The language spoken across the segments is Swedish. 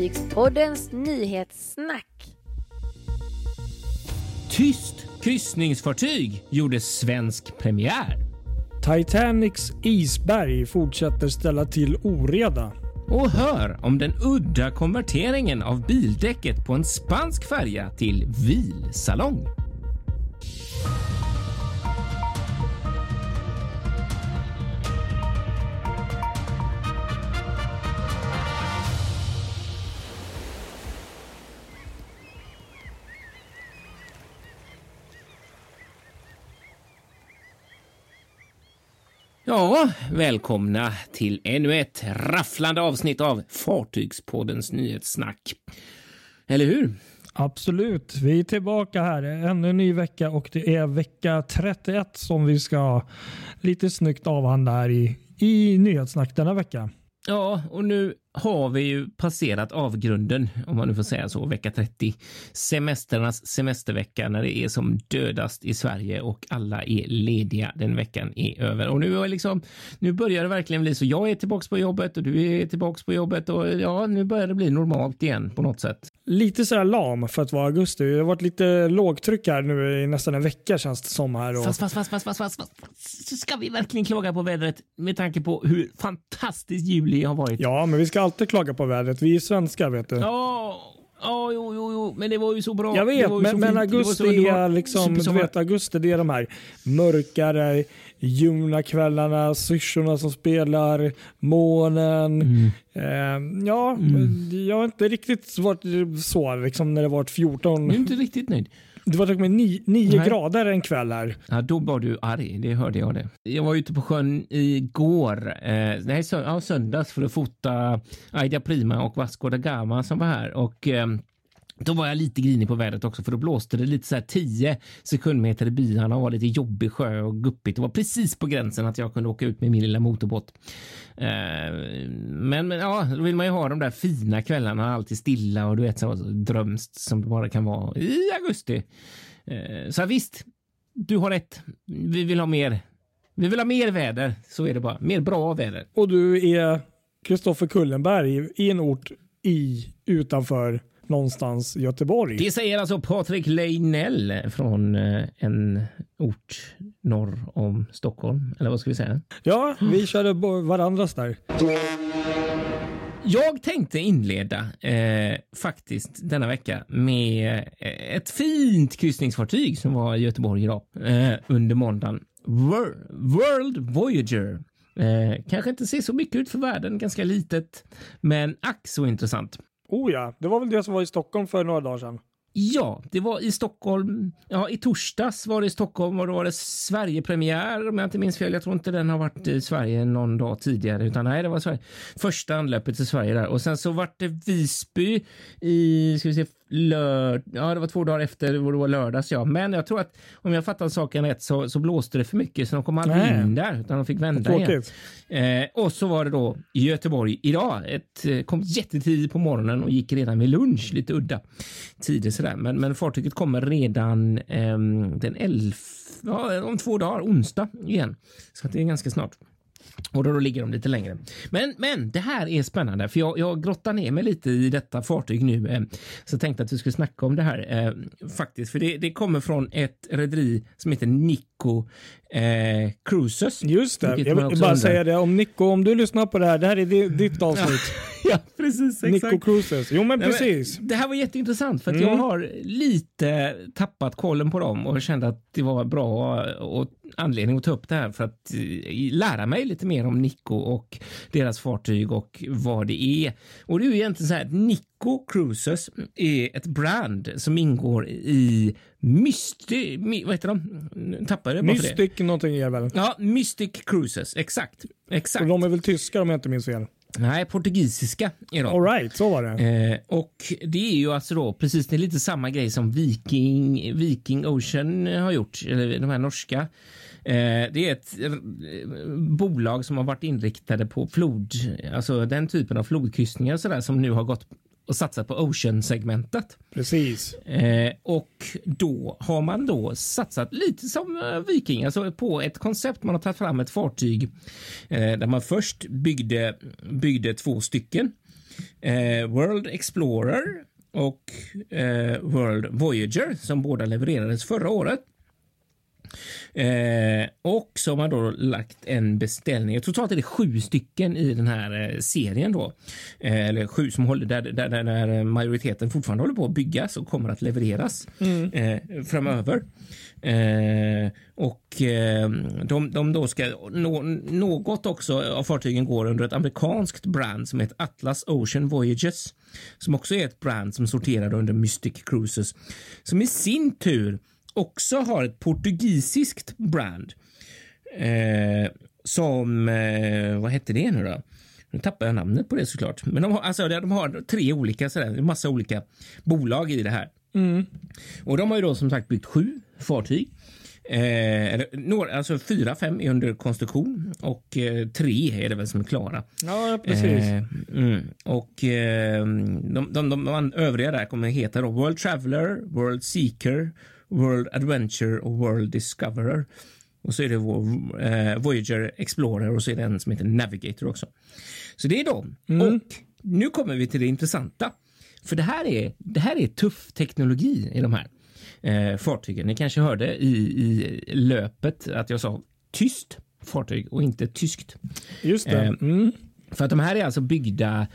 Fartygspoddens nyhetssnack. Tyst kryssningsfartyg gjorde svensk premiär. Titanics isberg fortsätter ställa till oreda. Och hör om den udda konverteringen av bildäcket på en spansk färja till vilsalong. Ja, välkomna till ännu ett rafflande avsnitt av Fartygspoddens nyhetssnack. Eller hur? Absolut, vi är tillbaka här. Ännu en ny vecka och det är vecka 31 som vi ska lite snyggt avhandla här i, i nyhetssnack denna vecka. Ja, och nu har vi ju passerat avgrunden, om man nu får säga så, vecka 30. Semesternas semestervecka när det är som dödast i Sverige och alla är lediga. Den veckan är över och nu är liksom, nu börjar det verkligen bli så. Jag är tillbaks på jobbet och du är tillbaks på jobbet och ja, nu börjar det bli normalt igen på något sätt. Lite så här lam för att vara augusti. Det har varit lite lågtryck här nu i nästan en vecka känns det som här. Och... Fast, fast, fast, fast, fast, fast, fast, ska vi verkligen klaga på vädret med tanke på hur fantastiskt juli har varit? Ja, men vi ska alltid klaga på vädret. Vi är svenskar vet du. Ja, ja jo, jo, jo, men det var ju så bra. Jag vet, men, men augusti är liksom, du vet, augusti det är de här mörkare, ljumna kvällarna, syrsorna som spelar, månen. Mm. Eh, ja, mm. jag har inte riktigt varit så liksom när det varit 14. Du är inte riktigt nöjd. Det var till 9 grader en kväll här. Ja, då var du arg. Det hörde jag det. Jag var ute på sjön igår, eh, nej, sö ja, söndags för att fota Aida Prima och Vasco da Gama som var här och eh, då var jag lite grinig på vädret också för då blåste det lite så här 10 sekundmeter i byarna och var lite jobbig sjö och guppigt. Det var precis på gränsen att jag kunde åka ut med min lilla motorbåt. Eh, men, men ja, då vill man ju ha de där fina kvällarna alltid stilla och du vet så drömst som det bara kan vara i augusti. Eh, så visst, du har rätt. Vi vill ha mer. Vi vill ha mer väder. Så är det bara. Mer bra väder. Och du är Kristoffer Kullenberg i en ort i utanför någonstans i Göteborg. Det säger alltså Patrik Leinell från eh, en ort norr om Stockholm. Eller vad ska vi säga? Ja, vi körde varandras där. Jag tänkte inleda eh, faktiskt denna vecka med eh, ett fint kryssningsfartyg som var i Göteborg idag eh, under måndagen. World Voyager. Eh, kanske inte ser så mycket ut för världen, ganska litet, men ack så intressant. Oh ja, det var väl det som var i Stockholm för några dagar sedan. Ja, det var i Stockholm. Ja, i torsdags var det i Stockholm och då var det Sverigepremiär om jag inte minns fel. Jag tror inte den har varit i Sverige någon dag tidigare utan nej, det var Sverige. första anlöpet till Sverige där och sen så vart det Visby i ska vi se, lörd ja, det var två dagar efter det var lördags. Ja, men jag tror att om jag fattar saken rätt så, så blåste det för mycket så de kom aldrig Nej. in där utan de fick vända igen. Eh, och så var det då Göteborg idag. Ett eh, kom jättetidigt på morgonen och gick redan vid lunch, lite udda tider sådär. Men, men fartyget kommer redan eh, den 11, ja, om två dagar, onsdag igen. Så det är ganska snart. Och då, då ligger de lite längre. Men, men det här är spännande för jag, jag grottar ner mig lite i detta fartyg nu. Eh, så tänkte att vi skulle snacka om det här eh, faktiskt. För det, det kommer från ett rederi som heter Nico eh, Cruises. Just det, jag vill bara säga det om Nico, om du lyssnar på det här, det här är ditt avsnitt. ja, precis. Exakt. Nico Cruises. Jo, men Nej, precis. Men, det här var jätteintressant för att mm. jag har lite tappat kollen på dem och kände att det var bra och anledning att ta upp det här för att eh, lära mig lite mer om Nico och deras fartyg och vad det är. Och det är ju egentligen så här att Nico Cruises är ett brand som ingår i Mystic, vad heter de? Tappade jag Mystic någonting är väl? Ja, Mystic Cruises, exakt. exakt. Och de är väl tyskar om jag inte minns fel? Nej, portugisiska är de. All right, så var det. Eh, och det är ju alltså då precis, det är lite samma grej som Viking, Viking Ocean har gjort, eller de här norska. Eh, det är ett eh, bolag som har varit inriktade på flod, alltså den typen av flodkryssningar så där, som nu har gått och satsat på Ocean-segmentet. Precis. Eh, och då har man då satsat lite som eh, Viking, alltså på ett koncept. Man har tagit fram ett fartyg eh, där man först byggde, byggde två stycken eh, World Explorer och eh, World Voyager som båda levererades förra året. Eh, och så har man då lagt en beställning. Totalt är det sju stycken i den här eh, serien då. Eh, eller sju som håller där, där, där, majoriteten fortfarande håller på att byggas och kommer att levereras mm. Eh, framöver. Eh, och eh, de, de då ska nå, något också av fartygen går under ett amerikanskt brand som heter Atlas Ocean Voyages som också är ett brand som sorterar under Mystic Cruises som i sin tur också har ett portugisiskt brand. Eh, som, eh, vad hette det nu då? Nu tappar jag namnet på det såklart. Men de har, alltså, de har tre olika, sådär, massa olika bolag i det här. Mm. Och de har ju då som sagt byggt sju fartyg. Eh, eller, några, alltså fyra, fem är under konstruktion och eh, tre är det väl som är klara. Ja, precis. Eh, mm. Och eh, de, de, de, de, övriga där kommer heta då World Traveler, World Seeker, World Adventure och World Discoverer. Och så är det eh, Voyager Explorer och så är det en som heter Navigator också. Så det är de. Mm. Och nu kommer vi till det intressanta. För det här är, det här är tuff teknologi i de här eh, fartygen. Ni kanske hörde i, i löpet att jag sa tyst fartyg och inte tyskt. Just det. Eh, mm. För att de här är alltså byggda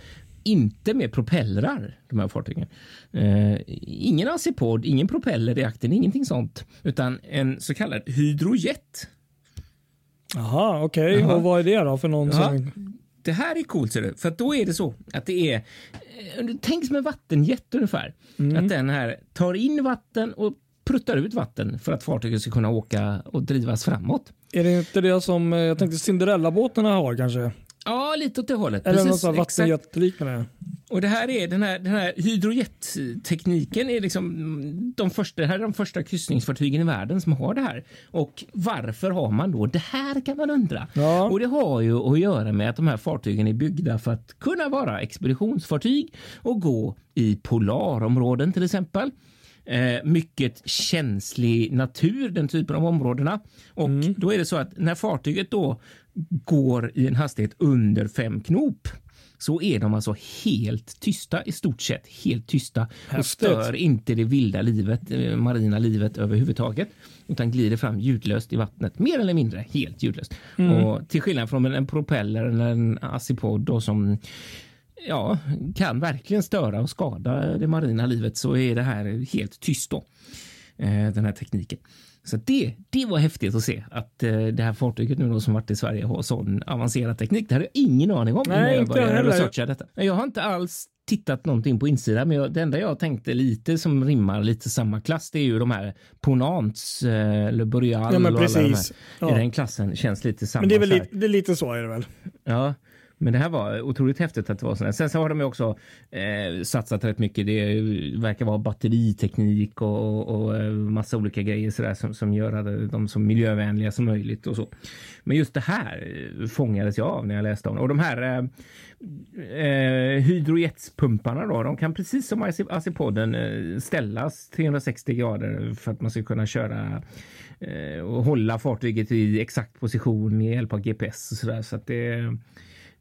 inte med propellrar, de här fartygen. Eh, ingen AC-pod, ingen propeller i akten, ingenting sånt, utan en så kallad hydrojet. Jaha, okej. Okay. Och vad är det då för någon ja, som... Det här är coolt, ser du. för då är det så att det är, eh, tänk som en vattenjet ungefär. Mm. Att den här tar in vatten och pruttar ut vatten för att fartyget ska kunna åka och drivas framåt. Är det inte det som eh, jag tänkte Cinderella-båtarna har kanske? Ja, lite åt det hållet. Eller Precis, något vattenjetliknande. Och det här är den här, den här hydrojettekniken är liksom de första, det här är de första kryssningsfartygen i världen som har det här. Och varför har man då det här kan man undra. Ja. Och det har ju att göra med att de här fartygen är byggda för att kunna vara expeditionsfartyg och gå i polarområden till exempel. Eh, mycket känslig natur, den typen av områdena. Och mm. då är det så att när fartyget då går i en hastighet under fem knop så är de alltså helt tysta i stort sett helt tysta och stör inte det vilda livet, eh, marina livet överhuvudtaget utan glider fram ljudlöst i vattnet mer eller mindre helt ljudlöst. Mm. Och till skillnad från en propeller eller en acipod som ja, kan verkligen störa och skada det marina livet så är det här helt tyst då. Eh, den här tekniken. Så det, det var häftigt att se att eh, det här fartyget nu då som varit i Sverige har sån avancerad teknik. Det hade jag ingen aning om Nej, när jag började researcha detta. Jag har inte alls tittat någonting på insidan, men jag, det enda jag tänkte lite som rimmar lite samma klass, det är ju de här Ponants, eh, Le Boreal ja, men precis. och alla de här. Ja. I den klassen känns lite samma. Men det är väl lite, det är lite så är det väl? Ja, men det här var otroligt häftigt att det var sådär. Sen så har de ju också eh, satsat rätt mycket. Det verkar vara batteriteknik och, och, och eh, massa olika grejer sådär som, som gör dem så miljövänliga som möjligt och så. Men just det här fångades jag av när jag läste om det. Och de här eh, eh hydrojetspumparna då, de kan precis som AC-podden eh, ställas 360 grader för att man ska kunna köra eh, och hålla fartyget i exakt position med hjälp av GPS och sådär. Så att det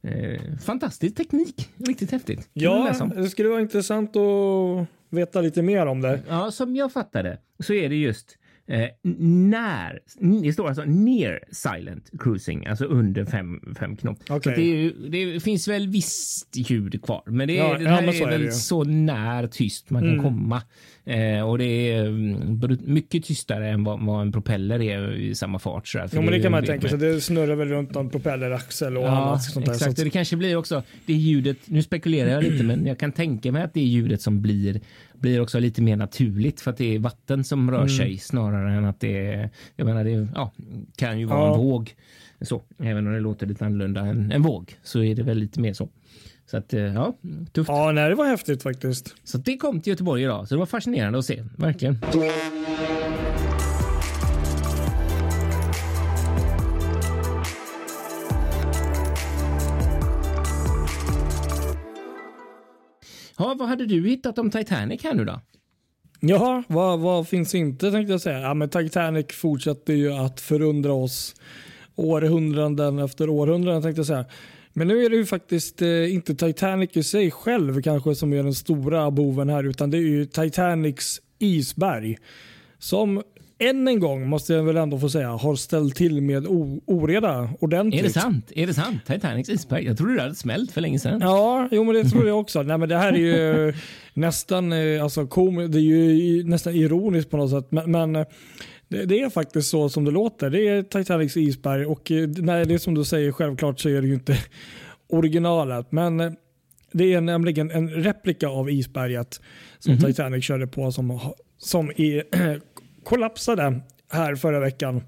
Eh, fantastisk teknik, riktigt häftigt. Ja, det skulle vara intressant att veta lite mer om det. Ja, som jag fattade så är det just Eh, när, det står alltså near silent cruising, alltså under fem, fem knop. Okay. Det, det, finns väl visst ljud kvar, men det, ja, det här ja, är, väl det. så när tyst man mm. kan komma. Eh, och det är mm, mycket tystare än vad, vad en propeller är i samma fart. Så jo, men det kan man tänka sig. Det snurrar väl runt en propelleraxel och ja, annat sånt där. Exakt, det kanske blir också det ljudet. Nu spekulerar jag lite, men jag kan tänka mig att det är ljudet som blir blir också lite mer naturligt för att det är vatten som rör mm. sig snarare än att det är, jag menar det ja, kan ju vara ja. en våg. Så, även om det låter lite annorlunda än en våg så är det väl lite mer så. Så att eh, ja, tufft. Ja, nej, det var häftigt faktiskt. Så det kom till Göteborg idag, så det var fascinerande att se, verkligen. Ja, vad hade du hittat om Titanic här nu då? Ja, vad, vad finns inte tänkte jag säga. Ja, men Titanic fortsätter ju att förundra oss århundraden efter århundraden tänkte jag säga. Men nu är det ju faktiskt eh, inte Titanic i sig själv kanske som är den stora boven här utan det är ju Titanics isberg som än en gång måste jag väl ändå få säga har ställt till med oreda ordentligt. Är det sant? Är det sant? Titanics isberg? Jag trodde det hade smält för länge sedan. Ja, jo, men det tror jag också. Nej, men det här är ju nästan eh, alltså, kom, det är ju nästan ironiskt på något sätt. Men, men eh, det, det, är faktiskt så som det låter. Det är Titanics isberg och eh, nej, det är som du säger, självklart så är det ju inte originalet. Men det är nämligen en replika av isberget som mm -hmm. Titanic körde på som, som är kollapsade här förra veckan.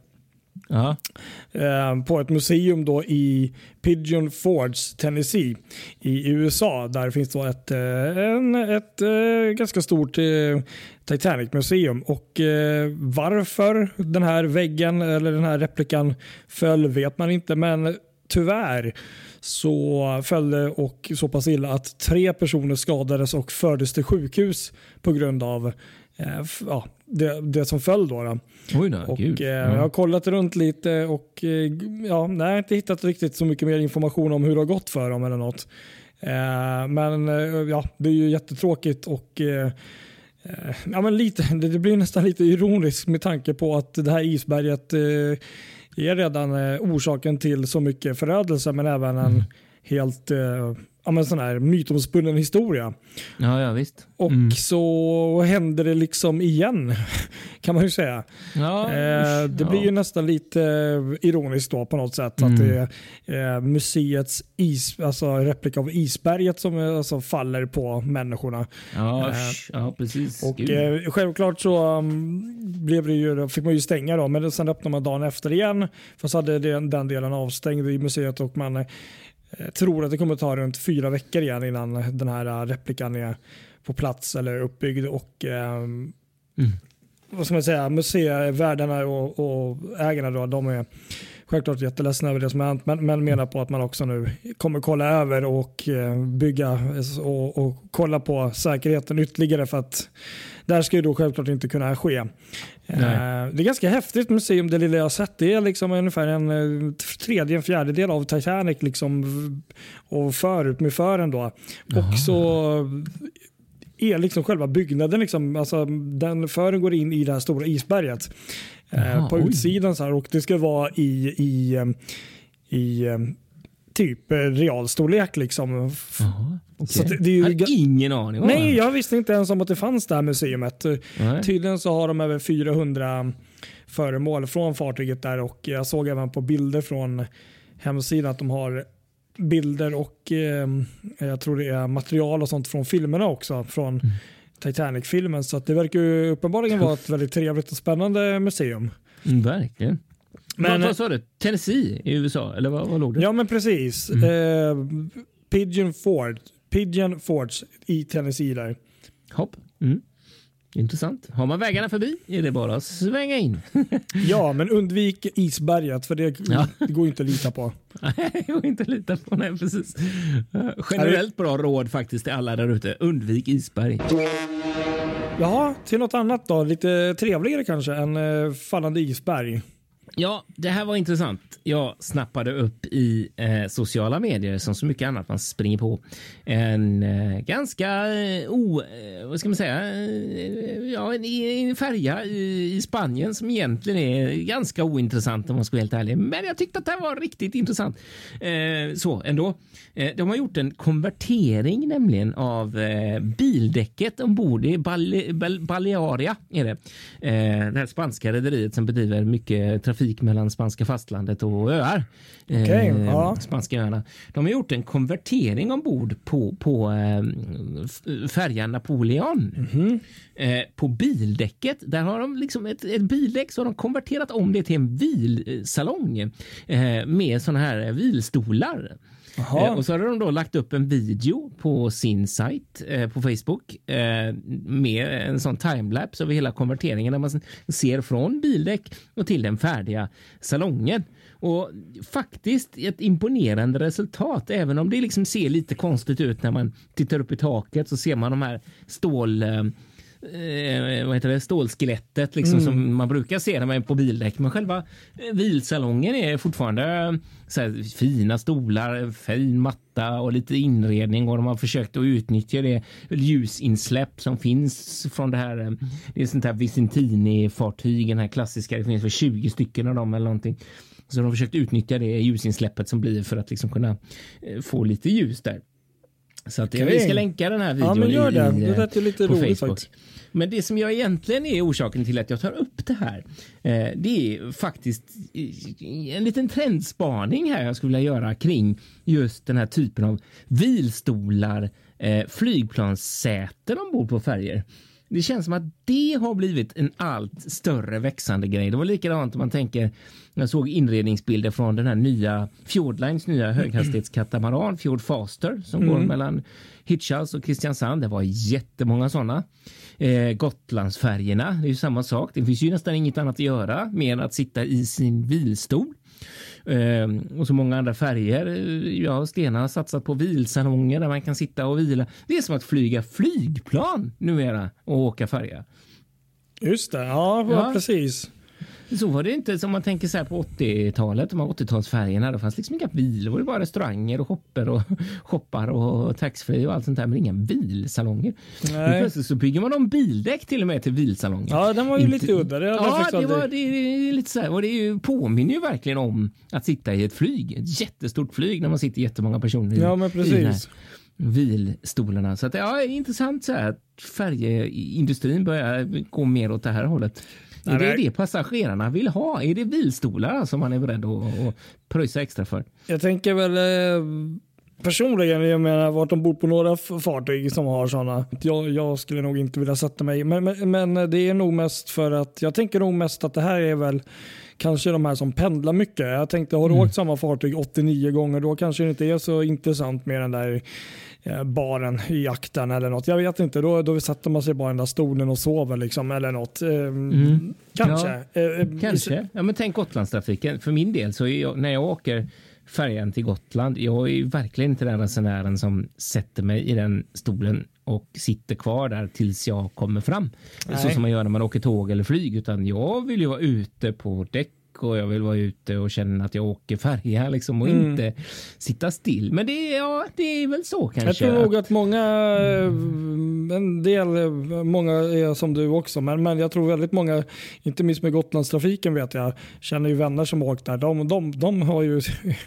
Eh, på ett museum då i Pigeon Forge, Tennessee i USA. Där finns då ett, eh, en, ett eh, ganska stort eh, Titanic-museum. Och eh, varför den här väggen eller den här replikan föll vet man inte. Men tyvärr så föll det och så pass illa att tre personer skadades och fördes till sjukhus på grund av ja, det, det som föll. Då, då. Oj då, och. Eh, Jag har kollat runt lite och eh, ja, nej, inte hittat riktigt så mycket mer information om hur det har gått för dem eller något. Eh, men eh, ja, det är ju jättetråkigt och eh, eh, ja, men lite, det, det, blir nästan lite ironiskt med tanke på att det här isberget är redan orsaken till så mycket förödelse men även en mm. helt ja, sån här mytomspunnen historia. Ja, ja visst. Och mm. så händer det liksom igen kan man ju säga. Ja, eh, det ja. blir ju nästan lite eh, ironiskt då på något sätt mm. att det är eh, museets is, alltså replika av isberget som eh, alltså, faller på människorna. Ja, eh, ja precis. Och självklart så um, blev det ju, fick man ju stänga då, men sen öppnade man dagen efter igen. Fast hade den, den delen avstängd i museet och man jag tror att det kommer ta runt fyra veckor igen innan den här replikan är på plats eller uppbyggd. Och, eh, mm. vad ska man säga, museivärdarna och, och ägarna då, de är självklart jätteledsna över det som har hänt men, men menar på att man också nu kommer kolla över och eh, bygga och, och kolla på säkerheten ytterligare för att där ska ju då självklart inte kunna ske. Nej. Eh, det är ganska häftigt museum det lilla jag har sett. Det är liksom ungefär en eh, tredje, en fjärdedel av Titanic liksom, och förut med fören då. Och så är liksom själva byggnaden, liksom, alltså, den fören går in i det här stora isberget. Eh, på oj. utsidan så här, och det ska vara i, i, i typ realstorlek. Liksom. Aha, okay. så det, det är ju, jag hade ingen aning om Nej, jag visste inte ens om att det fanns det här museet. Nej. Tydligen så har de över 400 föremål från fartyget där och jag såg även på bilder från hemsidan att de har bilder och eh, jag tror det är material och sånt från filmerna också. Från mm. Titanic-filmen. Så det verkar ju uppenbarligen vara ett väldigt trevligt och spännande museum. Mm, verkligen. Men, vad sa du? Tennessee i USA? Eller vad, vad låg det? Ja, men precis. Mm. Eh, Pigeon Ford. Pigeon Fords i Tennessee där. Hopp. Mm. Intressant. Har man vägarna förbi är det bara att svänga in. ja, men undvik isberget för det, ja. det går inte att lita på. det går inte att lita på. Nej, precis. Generellt bra råd faktiskt till alla där ute. Undvik isberg. Ja, till något annat då. Lite trevligare kanske än eh, fallande isberg. Ja, det här var intressant. Jag snappade upp i eh, sociala medier som så mycket annat man springer på. En eh, ganska eh, o, eh, vad ska man säga, eh, ja, en, en färja i, i, Spanien som egentligen är ganska ointressant om man ska vara helt ärlig. Men jag tyckte att det här var riktigt intressant. Eh, så ändå. Eh, de har gjort en konvertering nämligen av eh, bildäcket ombord i Bal Bal Balearia. Är det. Eh, det här spanska rederiet som bedriver mycket trafik trafik mellan spanska fastlandet och öar. Okay, eh, ja. Spanska öarna. De har gjort en konvertering ombord på, på eh, färjan Napoleon. Mm -hmm. eh, på bildäcket, där har de liksom ett, ett bildäck så har de konverterat om det till en vilsalong eh, med sådana här vilstolar. Eh, och så har de då lagt upp en video på sin sajt eh, på Facebook eh, med en sån timelapse över hela konverteringen där man ser från bildäck och till den färdiga salongen. Och faktiskt ett imponerande resultat, även om det liksom ser lite konstigt ut när man tittar upp i taket så ser man de här stål eh, eh, vad heter det, stålskelettet liksom, mm. som man brukar se när man är på bildäck. Men själva eh, vilsalongen är fortfarande så här, fina stolar, fin matta och lite inredning och de har försökt att utnyttja det ljusinsläpp som finns från det här. Eh, det är sånt här Vicentini-fartyg, den här klassiska. Det finns för 20 stycken av dem eller någonting. Så de har försökt utnyttja det ljusinsläppet som blir för att liksom kunna eh, få lite ljus där. Så att vi ska länka den här videon ja, men gör det. i, det lät lite på roligt Facebook. Faktiskt. Men det som jag egentligen är orsaken till att jag tar upp det här, eh, det är faktiskt en liten trendspaning här jag skulle vilja göra kring just den här typen av vilstolar, eh, flygplanssäten ombord på färger. Det känns som att det har blivit en allt större växande grej. Det var likadant om man tänker, jag såg inredningsbilder från den här nya Fjordlines nya höghastighetskatamaran Fjord Faster som mm. går mellan Hitchhals och Kristiansand. Det var jättemånga sådana. Eh, Gotlandsfärgerna, det är ju samma sak. Det finns ju nästan inget annat att göra mer än att sitta i sin vilstol. Eh, och så många andra färger. Ja, Stena har satsat på vilsalonger där man kan sitta och vila. Det är som att flyga flygplan numera och åka färja. Just det, ja, ja. precis. Så var det inte som man tänker så här på 80-talet, de här 80-talsfärgerna. Det fanns liksom inga bilar, det var bara restauranger och shopper och shoppar och taxfree och allt sånt där, men inga bilsalonger. Nej. Plötsligt så bygger man om bildäck till och med till bilsalonger. Ja, den var ju inte... lite udda. Det ja, det, var, det, är lite så här, och det ju, påminner ju verkligen om att sitta i ett flyg, ett jättestort flyg när man sitter jättemånga personer ja, men precis. vilstolarna. Så att, ja, intressant så här att färjeindustrin börjar gå mer åt det här hållet. Är det det passagerarna vill ha? Är det vilstolar som man är beredd att, att pröjsa extra för? Jag tänker väl eh, personligen, jag menar varit ombord på några fartyg som har sådana. Jag, jag, skulle nog inte vilja sätta mig, men, men, men, det är nog mest för att jag tänker nog mest att det här är väl kanske de här som pendlar mycket. Jag tänkte, har du mm. åkt samma fartyg 89 gånger då kanske det inte är så intressant med den där Eh, baren i akten eller något. Jag vet inte, då, då sätter man sig bara i den där stolen och sover liksom eller något. Ehm, mm. Kanske. Ja, eh, kanske. Ja, men tänk Gotlandstrafiken. För min del så jag, när jag åker färjan till Gotland. Jag är verkligen inte den resenären som sätter mig i den stolen och sitter kvar där tills jag kommer fram. Nej. Så som man gör när man åker tåg eller flyg, utan jag vill ju vara ute på däck och jag vill vara ute och känna att jag åker färja liksom och mm. inte sitta still. Men det, ja, det är väl så kanske. Jag tror nog att många, en del, många är som du också, men, men jag tror väldigt många, inte minst med Gotlandstrafiken vet jag, känner ju vänner som åkt där. De, de, de har ju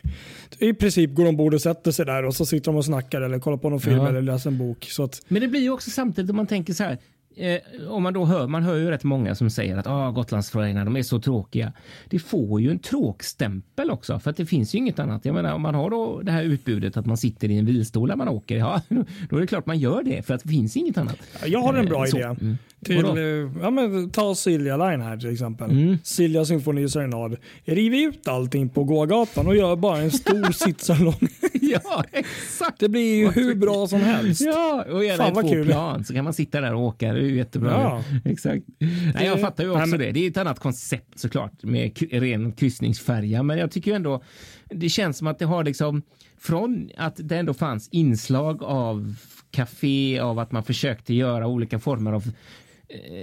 i princip går ombord och sätter sig där och så sitter de och snackar eller kollar på någon film ja. eller läser en bok. Så att... Men det blir ju också samtidigt om man tänker så här, eh, om man då hör, man hör ju rätt många som säger att ah, Gotlandsfärjorna de är så tråkiga. Det får ju en tråkstämpel också för att det finns ju inget annat. Jag menar om man har då det här utbudet att man sitter i en vilstol när man åker, ja då är det klart man gör det för att det finns inget annat. Jag har en bra eh, idé. Mm. Till, eh, ja, men, ta Silja Line här till exempel. Mm. Silja Symfoni Serenad. Riv ut allting på gågatan och gör bara en stor sittsalong. ja, exakt. Det blir ju hur bra som helst. Ja, och gärna två kul. plan så kan man sitta där och åka. Det är ju jättebra. Ja. Exakt. Nej, jag fattar ju också Nej, men... det. Det är ett annat koncept såklart med ren kryssningsfärja, men jag tycker ju ändå det känns som att det har liksom från att det ändå fanns inslag av café, av att man försökte göra olika former av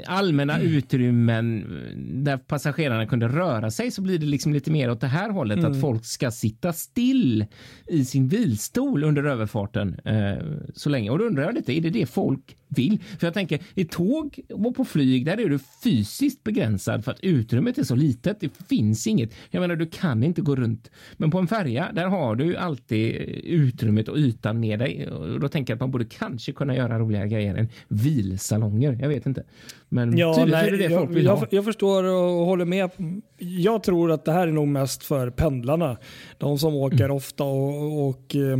allmänna mm. utrymmen där passagerarna kunde röra sig så blir det liksom lite mer åt det här hållet mm. att folk ska sitta still i sin vilstol under överfarten eh, så länge. Och då undrar jag lite, är det det folk vill. För jag tänker i tåg och på flyg, där är du fysiskt begränsad för att utrymmet är så litet. Det finns inget. Jag menar, du kan inte gå runt. Men på en färja, där har du alltid utrymmet och ytan med dig. Och då tänker jag att man borde kanske kunna göra roliga grejer än vilsalonger. Jag vet inte. Men ja, tydligt nej, är det det folk vill jag, ha. Jag förstår och håller med. Jag tror att det här är nog mest för pendlarna. De som åker mm. ofta och, och eh,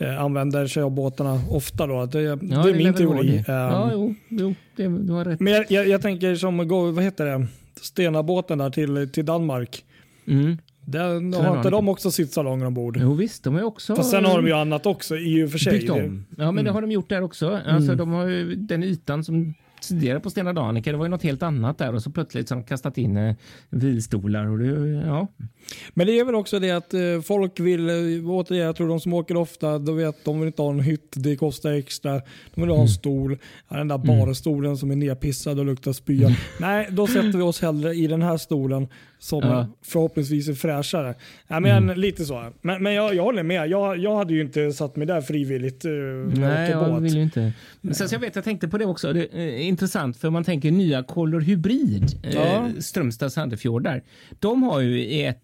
använder sig av båtarna ofta. Då. Det, ja, det är min teori. Um, ja, jo, jo det, du har rätt. Men jag, jag, jag tänker som, vad heter det, Stenabåten där till, till Danmark. Mm. Den, har inte de också sittsalonger ombord? Jo visst, de är också... Fast sen har de ju annat också i och för sig. Byggt om. Ja men mm. det har de gjort där också. Alltså, mm. de har ju den ytan som tidigare på Stena Danica. Det var ju något helt annat där och så plötsligt som kastat in eh, vilstolar. Och det, ja. Men det är väl också det att eh, folk vill, eh, återigen, jag tror de som åker ofta, de vet de vill inte ha en hytt, det kostar extra. De vill ha en mm. stol, den där mm. barstolen som är nedpissad och luktar spya. Mm. Nej, då sätter vi oss hellre i den här stolen som ja. förhoppningsvis är fräschare. Ja, men mm. Lite så. Men, men jag, jag håller med. Jag, jag hade ju inte satt mig där frivilligt. Uh, Nej, jag båt. vill ju inte. Men sen, så jag vet, jag tänkte på det också. Det är intressant för man tänker nya Color Hybrid, ja. eh, Strömstad Sandefjord där. De har ju ett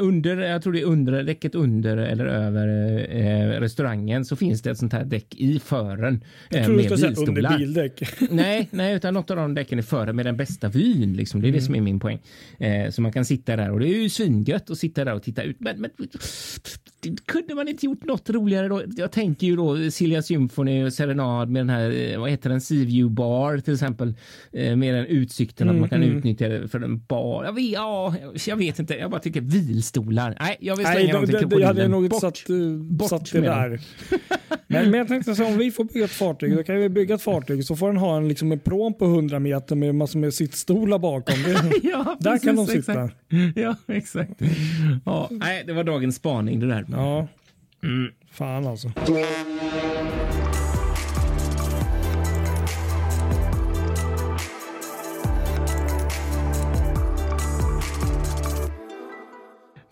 under, jag tror det är under räcket under eller över eh, restaurangen så finns det ett sånt här däck i fören. Jag tror eh, med du ska säga under bildäck. nej, nej, utan något av de däcken är före med den bästa vyn. Liksom. Det är mm. det som är min poäng. Eh, så man kan sitta där och det är ju svingött att sitta där och titta ut. Men, men kunde man inte gjort något roligare då? Jag tänker ju då Silja Symphony och Serenad med den här, eh, vad heter den, Seaview Bar till exempel. Eh, med den utsikten mm, att man kan mm. utnyttja det för en bar. Jag vet, ja, jag vet inte, jag bara tycker vilstolar. Nej, jag vill slänga dem till krokodilen. Jag hade nog inte satt, bort satt det där. men, men jag tänkte så om vi får bygga ett fartyg, då kan vi bygga ett fartyg så får den ha en, liksom, en pråm på 100 meter med massor med sittstolar bakom. Det, ja, där precis, kan de sitta. Exakt. Ja, exakt. Ja, nej, det var dagens spaning det där. Ja. Mm. Fan alltså.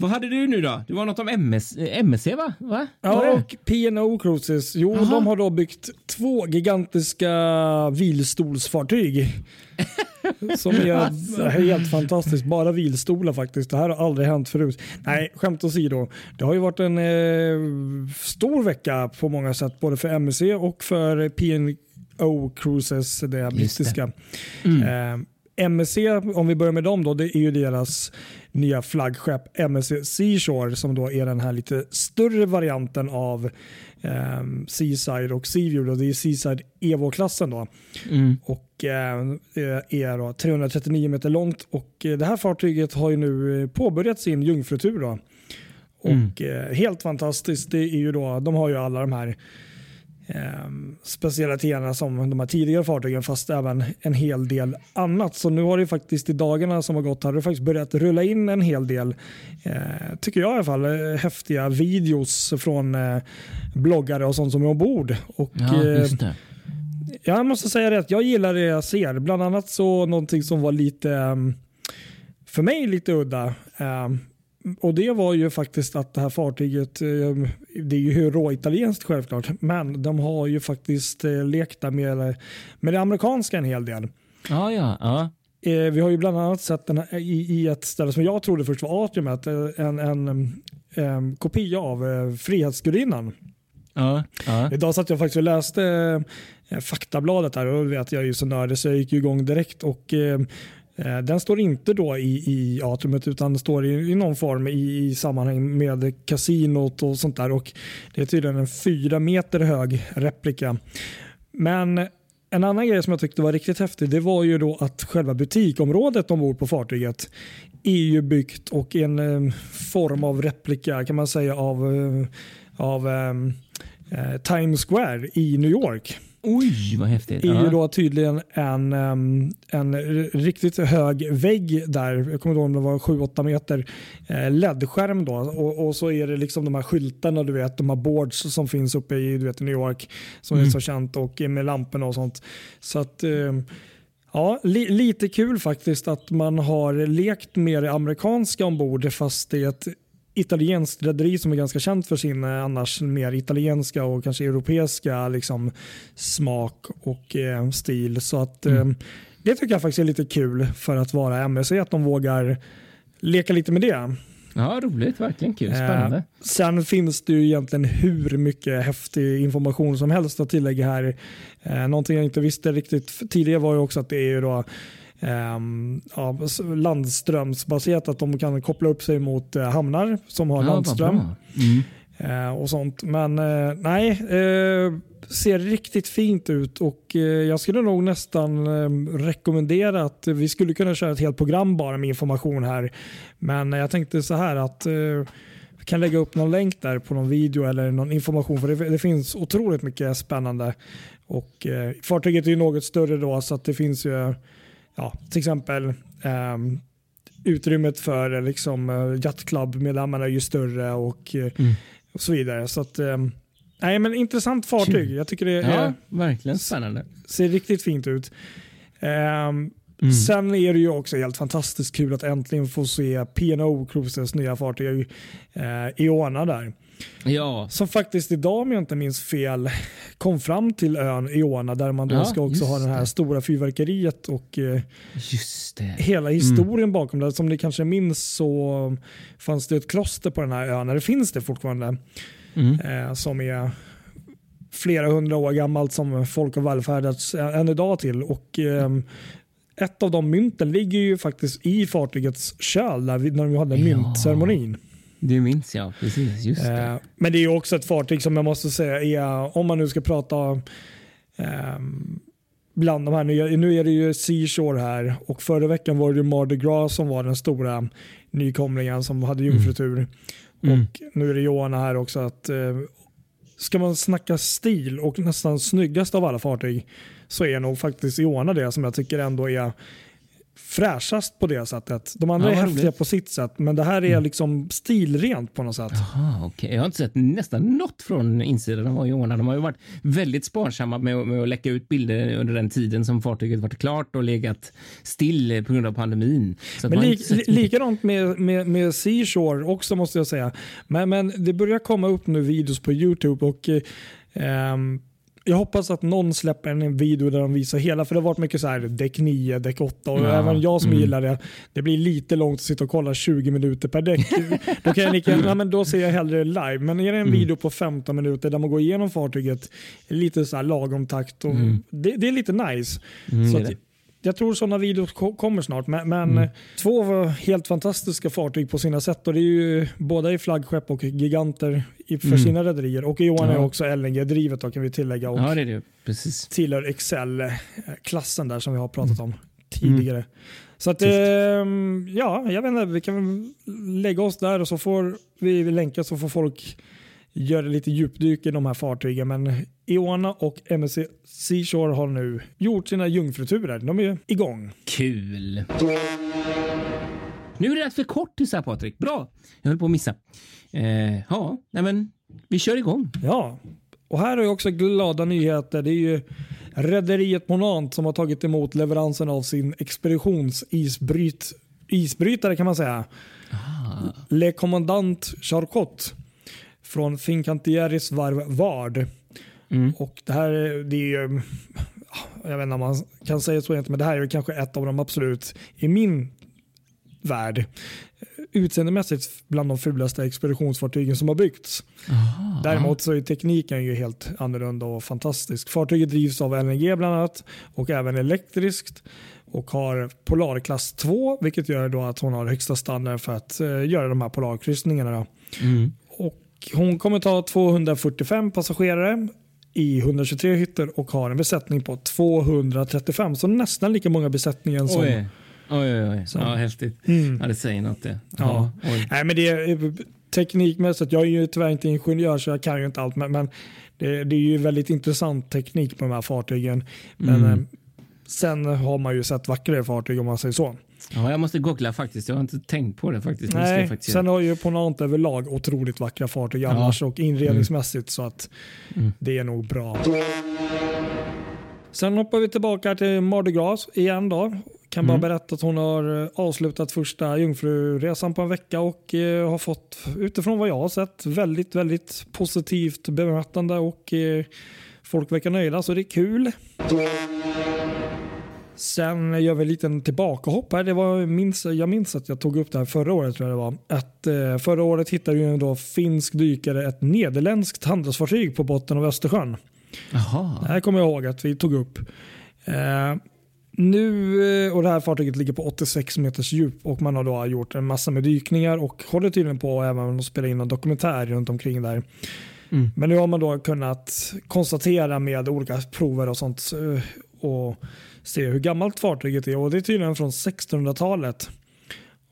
Vad hade du nu då? Det var något om MS, MSC va? va? Ja, och P&O Cruises. Jo, Aha. de har då byggt två gigantiska vilstolsfartyg. Som är helt fantastiskt. Bara vilstolar faktiskt. Det här har aldrig hänt förut. Nej, skämt åsido. Det har ju varit en eh, stor vecka på många sätt. Både för MSC och för P&O Cruises, det brittiska. Mm. Eh, MSC, om vi börjar med dem, då, det är ju deras nya flaggskepp MSC Seashore som då är den här lite större varianten av eh, Seaside och Seaview. Då. Det är Seaside Evo-klassen. då. Mm. Och eh, är då 339 meter långt och eh, det här fartyget har ju nu eh, påbörjat sin jungfrutur. Då. Och mm. Eh, helt fantastiskt. Det är ju då, de har ju alla de här eh, specialiteterna som de här tidigare fartygen fast även en hel del annat. Så nu har det faktiskt i dagarna som har gått har det faktiskt börjat rulla in en hel del, eh, tycker jag i alla fall, eh, häftiga videos från eh, bloggare och sånt som är ombord. Och, ja, eh, jag måste säga det att jag gillar det jag ser. Bland annat så någonting som var lite, ehm, för mig lite udda. Och det var ju faktiskt att det här fartyget, eh, det är ju råitalienskt självklart, men de har ju faktiskt eh, lekt med, med det amerikanska en hel del. Ja, ja, ja. Eh, vi har ju bland annat sett den här, i, i ett ställe som jag trodde först var atriumet, en, en, en kopia av Frihetsgudinnan. Ja, ja. Idag satt jag faktiskt och läste faktabladet här och vet jag är ju så nördig så jag gick igång direkt och Eh, den står inte då i, i atriumet utan står i, i någon form i, i sammanhang med kasinot och sånt där. Och det är tydligen en fyra meter hög replika. Men en annan grej som jag tyckte var riktigt häftig det var ju då att själva butikområdet ombord på fartyget är ju byggt och en eh, form av replika kan man säga av, eh, av eh, eh, Times Square i New York. Oj, vad häftigt. är ju då tydligen en, en riktigt hög vägg där. Jag kommer ihåg om det var 7-8 meter eh, LED-skärm då och, och, så är det liksom de här skyltarna du vet, de här boards som finns uppe i du vet, New York som mm. är så känt och med lamporna och sånt. Så att Ja, li lite kul faktiskt att man har lekt med det amerikanska ombord fast det är ett italienskt rederi som är ganska känt för sin eh, annars mer italienska och kanske europeiska liksom, smak och eh, stil. Så att mm. eh, det tycker jag faktiskt är lite kul för att vara MSC att de vågar leka lite med det. Ja, roligt. Verkligen kul. Spännande. Eh, sen finns det ju egentligen hur mycket häftig information som helst att tillägga här. Eh, någonting jag inte visste riktigt tidigare var ju också att det är ju då ja, landströmsbaserat, att de kan koppla upp sig mot uh, hamnar som har ja, landström. Mm. Uh, och sånt. Men uh, nej, ser riktigt fint ut och jag skulle nog nästan ehm, rekommendera att vi skulle kunna köra ett helt program bara med information här. Men jag tänkte så här att vi kan lägga upp någon länk där på någon video eller någon information för det, finns otroligt mycket spännande Och eh, Fartyget är ju något större då så att det finns ju ja, till exempel eh, utrymmet för liksom, Yacht Club-medlemmarna är ju större och, mm. och så vidare. Så att, eh, nej, men intressant fartyg. Jag tycker det är, ja, verkligen spännande. ser riktigt fint ut. Um, Mm. Sen är det ju också helt fantastiskt kul att äntligen få se P&O Cruises nya fartyg eh, Iona där. Ja. Som faktiskt idag om jag inte minns fel kom fram till ön Iona där man då ja, ska också ha det här stora fyrverkeriet och eh, hela historien mm. bakom det. Som ni kanske minns så fanns det ett kloster på den här ön, eller finns det fortfarande, mm. eh, som är flera hundra år gammalt som folk har välfärdats än idag till. Och eh, ett av de mynten ligger ju faktiskt i fartygets köl där vi, när vi hade ja. Det minns jag, precis. Just det. Eh, men det är också ett fartyg som jag måste säga är, om man nu ska prata eh, bland de här nya, nu är det ju Seashore här och förra veckan var det Mardi Gras som var den stora nykomlingen som hade mm. jungfrutur. Mm. Och nu är det Johanna här också. att eh, Ska man snacka stil och nästan snyggast av alla fartyg så är nog faktiskt Iona det som jag tycker ändå är fräschast på det sättet. De andra ja, är häftiga på sitt sätt, men det här är mm. liksom stilrent på något sätt. Jaha, okay. Jag har inte sett nästan något från insidan av Iona. De har ju varit väldigt sparsamma med, med, att läcka ut bilder under den tiden som fartyget varit klart och legat still på grund av pandemin. Så men li, likadant med, med, med Seashore också måste jag säga. Men, men det börjar komma upp nu videos på Youtube och eh, jag hoppas att någon släpper en video där de visar hela, för det har varit mycket så här däck 9, däck 8 och ja. även jag som mm. gillar det. Det blir lite långt att sitta och kolla 20 minuter per däck. då, kan jag lika, ja, men då ser jag hellre live. Men är det en mm. video på 15 minuter där man går igenom fartyget lite så här lagom takt, och mm. det, det, är lite nice. Mm, så att, jag tror sådana videos kommer snart. Men, men mm. två helt fantastiska fartyg på sina sätt. Och det är ju båda i flaggskepp och giganter för mm. sina rederier. Och Johan ja. är också LNG-drivet kan vi tillägga. Och ja, det är det. Precis. Tillhör Excel-klassen där som vi har pratat om tidigare. Mm. Så att, eh, ja, jag vet inte, vi kan lägga oss där och så får vi länka så får folk göra lite djupdyk i de här fartygen. Men Iona och MSC Seashore har nu gjort sina jungfruturer. De är igång. Kul! Nu är det rätt för kort till här Patrik. Bra! Jag höll på att missa. Eh, ja, nej men vi kör igång. Ja, och här har jag också glada nyheter. Det är ju rederiet Monant som har tagit emot leveransen av sin expeditionsisbrytare kan man säga. Ah. Le Commandant Charcot från Fincantieris varv Vard. Mm. Och det här det är ju, jag vet inte om man kan säga så men det här är kanske ett av de absolut, i min värld, utseendemässigt bland de fulaste expeditionsfartygen som har byggts. Aha. Däremot så är tekniken ju helt annorlunda och fantastisk. Fartyget drivs av LNG bland annat och även elektriskt och har Polarklass 2 vilket gör då att hon har högsta standard för att uh, göra de här polarkryssningarna. Mm. Hon kommer ta 245 passagerare i 123 hytter och har en besättning på 235. Så nästan lika många besättningar som... Oj, oj, oj. Så. Ja, häftigt. Mm. Ja, det säger något det. Ja. Nej, men det är, teknikmässigt, jag är ju tyvärr inte ingenjör så jag kan ju inte allt, men, men det, det, är ju väldigt intressant teknik på de här fartygen. Men mm. Eh, sen har man ju sett vackrare fartyg om man säger så. Ja, jag måste googla faktiskt. Jag har inte tänkt på det faktiskt. Nej, faktiskt sen har ju Ponant överlag otroligt vackra fartyg ja. annars och inredningsmässigt mm. så att mm. det är nog bra. Sen hoppar vi tillbaka till Mardi Gras igen då. Kan bara mm. berätta att hon har eh, avslutat första jungfruresan på en vecka och eh, har fått utifrån vad jag har sett väldigt, väldigt positivt bemötande och eh, folk verkar nöjda så det är kul. Sen gör vi en liten tillbakahopp här. Det var, minns, jag minns att jag tog upp det här förra året. tror jag det var. Att, eh, förra året hittade ju en då finsk dykare ett nederländskt handelsfartyg på botten av Östersjön. Aha. Det här kommer jag ihåg att vi tog upp. Eh, nu, eh, och det här fartyget ligger på 86 meters djup och man har då gjort en massa med dykningar och håller tydligen på även att spela in en dokumentär runt omkring där. Mm. Men nu har man då kunnat konstatera med olika prover och sånt eh, och se hur gammalt fartyget är och det är tydligen från 1600-talet.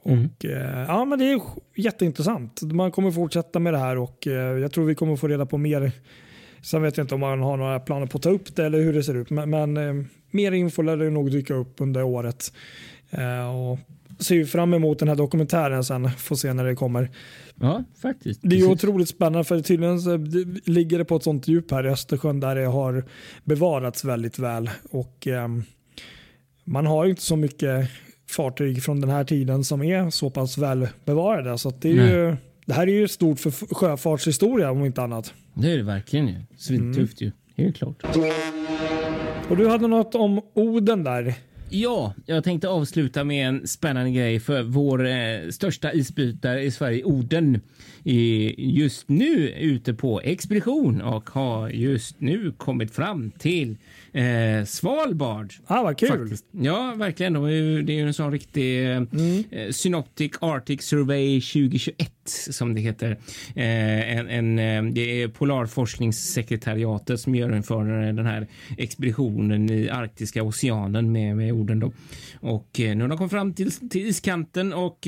Mm. Och, eh, ja, men det är jätteintressant. Man kommer fortsätta med det här och eh, jag tror vi kommer få reda på mer Sen vet jag inte om man har några planer på att ta upp det eller hur det ser ut. Men, men eh, mer info lär det nog dyka upp under året. Och ser fram emot den här dokumentären sen. Får se när det kommer. Ja, faktiskt. Det är ju otroligt spännande för tydligen så ligger det på ett sånt djup här i Östersjön där det har bevarats väldigt väl. Och eh, man har inte så mycket fartyg från den här tiden som är så pass väl bevarade. Så det, är ju, det här är ju stort för sjöfartshistoria om inte annat. Det är det verkligen ju. Svintufft mm. ju. Helt klart. Och du hade något om Oden där. Ja, jag tänkte avsluta med en spännande grej för vår eh, största isbrytare i Sverige, Oden, är just nu ute på expedition och har just nu kommit fram till eh, Svalbard. Ah, vad kul! Faktiskt. Ja, verkligen. De är ju, det är ju en sån riktig eh, mm. eh, Synoptic Arctic Survey 2021 som det heter. Eh, en, en, eh, det är Polarforskningssekretariatet som gör för den här expeditionen i Arktiska oceanen med, med orden. Då. Och nu har de kommit fram till, till iskanten och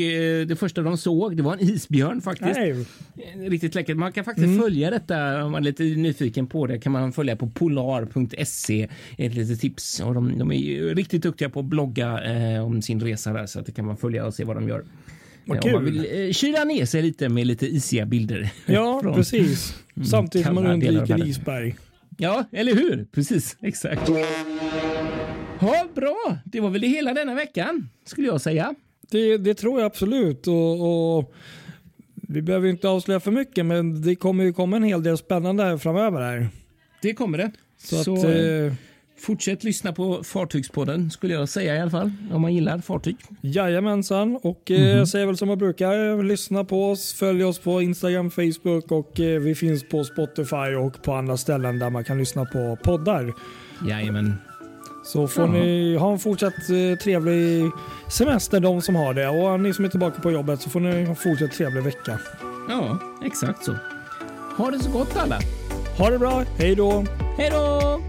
det första de såg det var en isbjörn faktiskt. Nej. Riktigt läckert. Man kan faktiskt mm. följa detta om man är lite nyfiken på det kan man följa på polar.se. Ett litet tips. Och de, de är riktigt duktiga på att blogga eh, om sin resa där så att det kan man följa och se vad de gör. Vad kul. Om man vill eh, kyla ner sig lite med lite isiga bilder. Ja, från, precis. Mm, Samtidigt som man undviker isberg. Ja, eller hur? Precis, exakt. Ja, bra. Det var väl det hela denna veckan skulle jag säga. Det, det tror jag absolut. Och, och, vi behöver inte avslöja för mycket, men det kommer ju komma en hel del spännande framöver här. Det kommer det. Så, Så att, eh, Fortsätt lyssna på Fartygspodden skulle jag säga i alla fall. Om man gillar fartyg. Jajamensan. Och mm -hmm. jag säger väl som jag brukar. Lyssna på oss. Följ oss på Instagram, Facebook och eh, vi finns på Spotify och på andra ställen där man kan lyssna på poddar. Jajamän. Så får Jaha. ni ha en fortsatt eh, trevlig semester de som har det. Och ni som är tillbaka på jobbet så får ni ha en fortsatt trevlig vecka. Ja, exakt så. Ha det så gott alla. Ha det bra. Hej då. Hej då.